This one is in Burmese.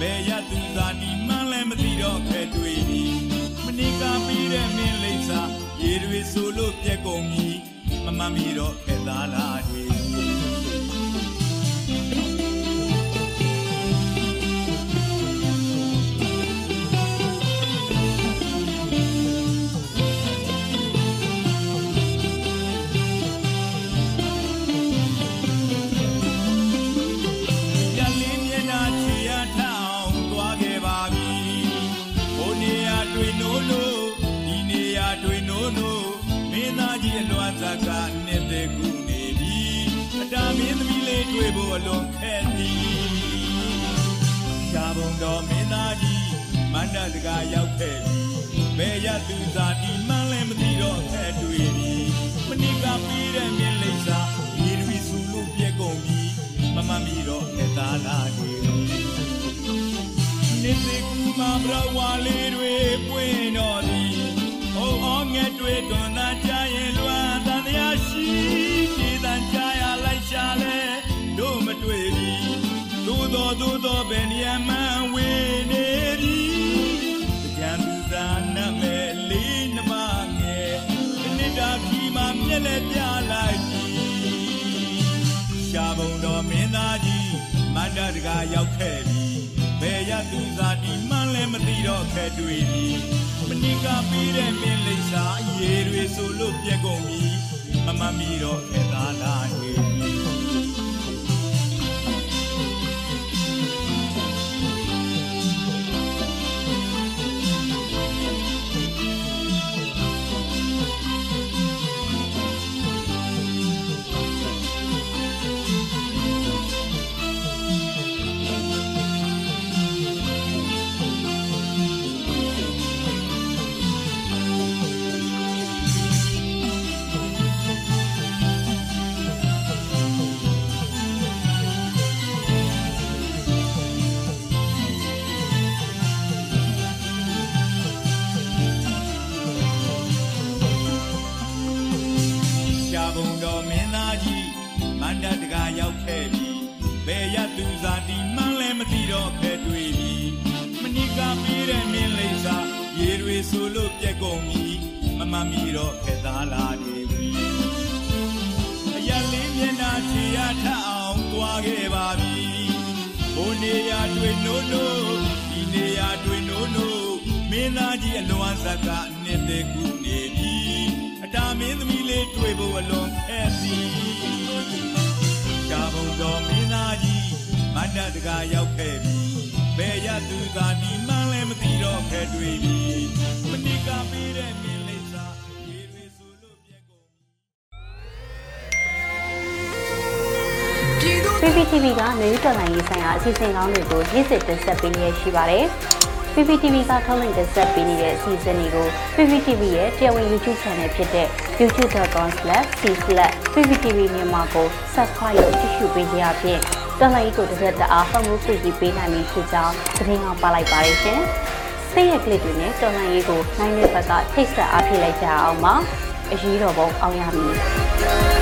သူသာဒီမှန်းလည်းမသိတော့ခဲတွေ့ပြီမနိကပြီးတဲ့မင်းလိမ့်စာရေတွေဆိုလို့ပြက်ကုန်ပြီမမမီတော့ခဲသားလားတွေ ကြီးအလွမ်းဇက်ကနှစ်သက်ကူနေပြီ။အတာမင်းသမီးလေးတွေ့ဖို့အလွန်ခက်သည်။ရှားပုံတော်မင်းသားကြီးမန္တစကားရောက်ခဲ့ပြီ။ဘယ်ရသူသာဒီမှန်းလည်းမသိတော့ခက်တွေ့ပြီ။မနိကပြီးတဲ့မြင်လိမ့်စာရေတွေဆူလို့ပြက်ကုန်ပြီ။မမမီတော့ခက်သားလားတွေနေသိကူမဘရဝါလေးတွေပွင့်တော်သည်။ဟောအောငယ်တွေတွန် ရှားပုံတော်မင်းသားကြီးမန္တတကာရောက်ခဲ့ပြီဘယ်ရသူသာဒီမှန်းလည်းမသိတော့ခဲ့တွေ့ပြီမနိကပြီးတဲ့မင်းလိမ့်စာရေတွေဆိုလို့ပြက်ကုန်ပြီမမမီတော့ခဲ့ မန္တတကာရောက်ခဲ့ပြီဘယ်ရသူသာဒီမှန်းလည်းမသိတော့ခဲ့တွေ့ပြီမနိကပြီးတဲ့မင်းလိမ့်စာရေတွေဆိုလို့ပြက်ကုန်ပြီမမမီတော့ခဲ့သားလားနေပြီအရလေးမျက်နှာချီရထအောင်သွားခဲ့ပါပြီဟိုနေရာတွေနိုးနိုးဒီနေရာတွေနိုးနိုးမင်းသားကြီးအလွန်ဇက်ကနှစ်သက်ကူနေပြီအတာမင်းသမီးလေးတွေ့ဖို့အလွန်ခက်သည် ကာရောက်ခဲ့ပြီဘယ်ရသူသာဒီမှန်းလည်းမသိတော့ခဲ့တွေ့ပြီမနိကပေးတဲ့မင်းလေးစာရေတွေဆိုလို့ပြက်ကုန်ပြီ PPTV ကမျိုးတော်လိုင်းရေးဆိုင်ရာအစီအစဉ်ကောင်းတွေကိုရည်စည်တင်ဆက်ပေးနေရရှိပါတယ်။ PPTV ကထုတ်လွှင့်တင်ဆက်ပေးနေတဲ့အစီအစဉ်တွေကို PPTV ရဲ့တရားဝင် YouTube Channel ဖြစ်တဲ့ youtube.com/c/pptv မြန်မာကို Subscribe လုပ်ကြည့်ရှုပေးကြရဖြင့် တော်လိုင်းကိုတစ်သက်တအားဖုန်းမှုပြည့်ပေးနိုင်ပြီဖြစ်ကြောင်းသတင်းအောင်ပါလိုက်ပါရရှင်။စိတ်ရက်ကလစ်တွေနဲ့တော်လိုင်းရေးကိုနိုင်တဲ့ဘက်ကထိတ်ဆက်အားဖြစ်လိုက်ကြအောင်ပါ။အရေးတော်ပုံအောင်ရမည်။